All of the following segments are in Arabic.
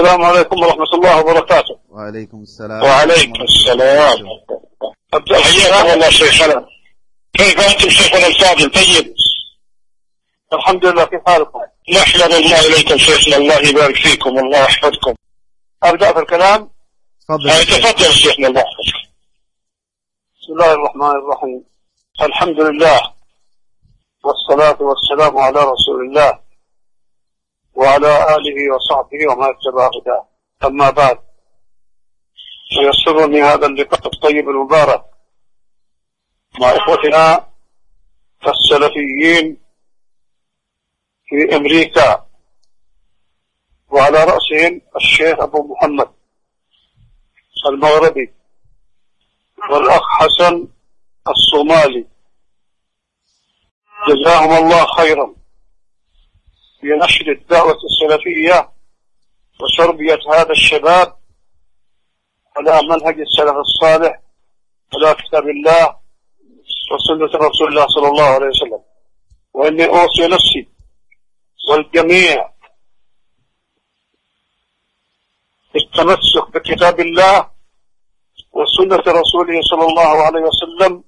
السلام عليكم ورحمة الله وبركاته. وعليكم السلام وعليكم السلام. حياك والله شيخنا. كيف أنتم شيخنا الفاضل؟ طيب. الحمد لله كيف حالكم؟ نحمد الله إليكم شيخنا. الله يبارك فيكم الله يحفظكم. أبدأ في الكلام؟ تفضل آه، تفضل شيخنا الله يحفظك. بسم الله الرحمن الرحيم. الحمد لله والصلاة والسلام على رسول الله. وعلى آله وصحبه وما اتبع هداه. أما بعد فيسرني هذا اللقاء الطيب المبارك مع إخوتنا السلفيين في أمريكا وعلى رأسهم الشيخ أبو محمد المغربي والأخ حسن الصومالي. جزاهم الله خيرا. في نشر الدعوة السلفية وتربية هذا الشباب على منهج السلف الصالح على كتاب الله وسنة رسول الله صلى الله عليه وسلم. وإني أوصي نفسي والجميع بالتمسك بكتاب الله وسنة رسوله صلى الله عليه وسلم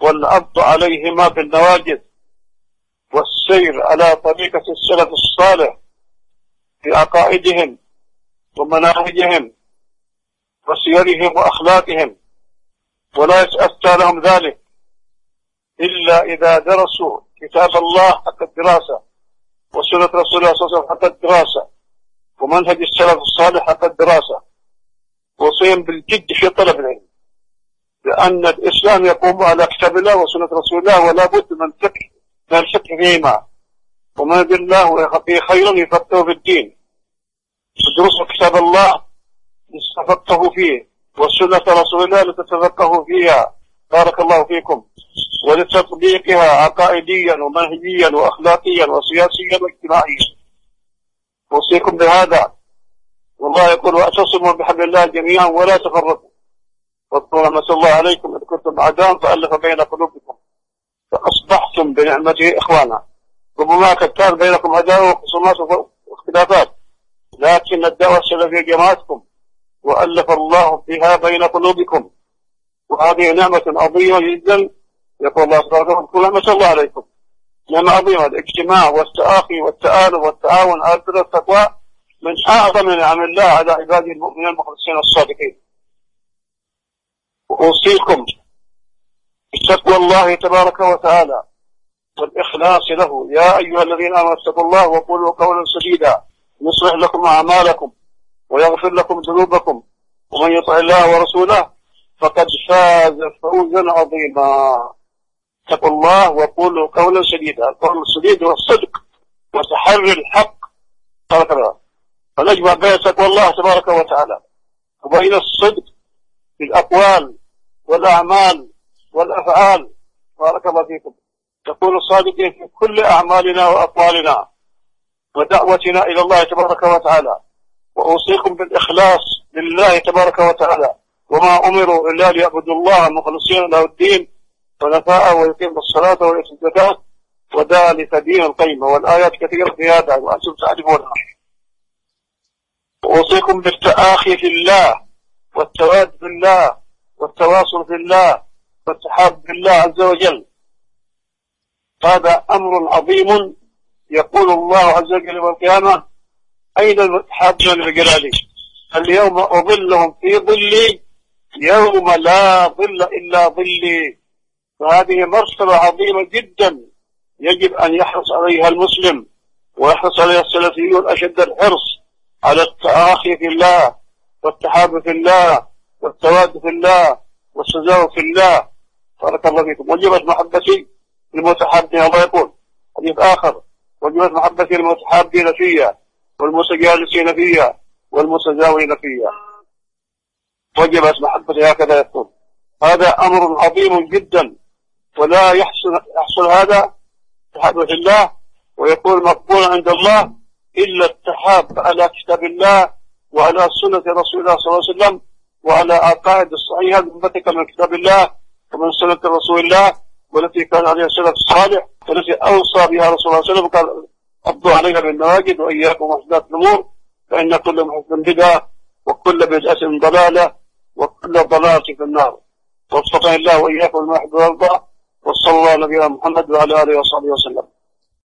والعض عليهما بالنواجذ والسير على طريقة السلف الصالح في عقائدهم ومناهجهم وسيرهم وأخلاقهم. ولا يتأتى لهم ذلك إلا إذا درسوا كتاب الله حق الدراسة وسنة رسول الله صلى الله عليه وسلم حق الدراسة ومنهج السلف الصالح حق الدراسة. وصيم بالجد في طلب العلم لأن الإسلام يقوم على كتاب الله وسنة رسول الله ولا بد من فكر الفقه فيهما. ومن بالله في خيرا يفقهه في الدين. تدرسوا كتاب الله لتتفقهوا فيه وسنة رسول الله لتتفقهوا فيها. بارك الله فيكم. ولتطبيقها عقائديا ومنهجيا واخلاقيا وسياسيا واجتماعيا. أوصيكم بهذا. والله يقول واعتصموا بحبل الله جميعا ولا تفرقوا. واذكروا نعمة الله عليكم إذ كنتم أعداء فألف بين قلوبكم. فأصبحتم بنعمته إخوانا ربما كان بينكم عداوة وخصومات واختلافات. لكن الدعوة السلفية جماعتكم وألف الله بها بين قلوبكم. وهذه نعمة عظيمة جدا. يقول الله سبحانه وتعالى نعمة الله عليكم. نعمة عظيمة. الاجتماع والتآخي والتآلف والتعاون على البر والتقوى من أعظم نعم الله على عباده المؤمنين المخلصين الصادقين وأوصيكم بتقوى الله تبارك وتعالى. والإخلاص له. يا أيها الذين آمنوا اتقوا الله وقولوا قولا سديدا. يصلح لكم أعمالكم ويغفر لكم ذنوبكم. ومن يطع الله ورسوله فقد فاز فوزا عظيما. اتقوا الله وقولوا قولا سديدا. القول السديد هو الصدق وتحري الحق. فنجمع بين تقوى الله تبارك وتعالى وبين الصدق في الأقوال والأعمال والأفعال. بارك الله فيكم. يكون الصادقين في كل أعمالنا وأقوالنا ودعوتنا إلى الله تبارك وتعالى. وأوصيكم بالإخلاص لله تبارك وتعالى. وما أمروا إلا ليعبدوا الله مخلصين له الدين. ونفاء ويقيم الصلاة ويؤتي الزكاة. وذلك دين القيمة والآيات كثيرة في هذا وأنتم تعرفونها. وأوصيكم بالتآخي في الله والتواد في الله والتواصل في الله والتحاب في الله عز وجل. هذا أمر عظيم يقول الله عز وجل يوم القيامة أين المتحابون لجلالي اليوم أظلهم في ظلي يوم لا ظل إلا ظلي. فهذه مرتبة عظيمة جدا يجب أن يحرص عليها المسلم ويحرص عليها السلفيون أشد الحرص على التآخي في الله والتحاب في الله والتواد في الله والسجاو في الله. بارك الله فيكم. وجبت محبتي للمتحابين الله يقول حديث آخر. وجبت محبتي للمتحابين فيها والمتجالسين فيها والمتزاوين فيها وجبت محبتي هكذا يقول هذا أمر عظيم جدا ولا يحصل, يحصل هذا في الله ويكون مقبولا عند الله إلا التحاب على كتاب الله وعلى سنة رسول الله صلى الله عليه وسلم وعلى عقائد الصحيحة من كتاب الله ومن سنة رسول الله والتي كان عليها السلف الصالح والتي أوصى بها رسول الله صلى الله عليه وسلم قال أبدوا عليها بالنواجد وإياكم وحدات الأمور فإن كل محدث بدعة وكل بدعة ضلالة وكل ضلالة في النار. وفقني الله وإياكم لما يحب وصلى الله على نبينا محمد وعلى آله وصحبه وسلم.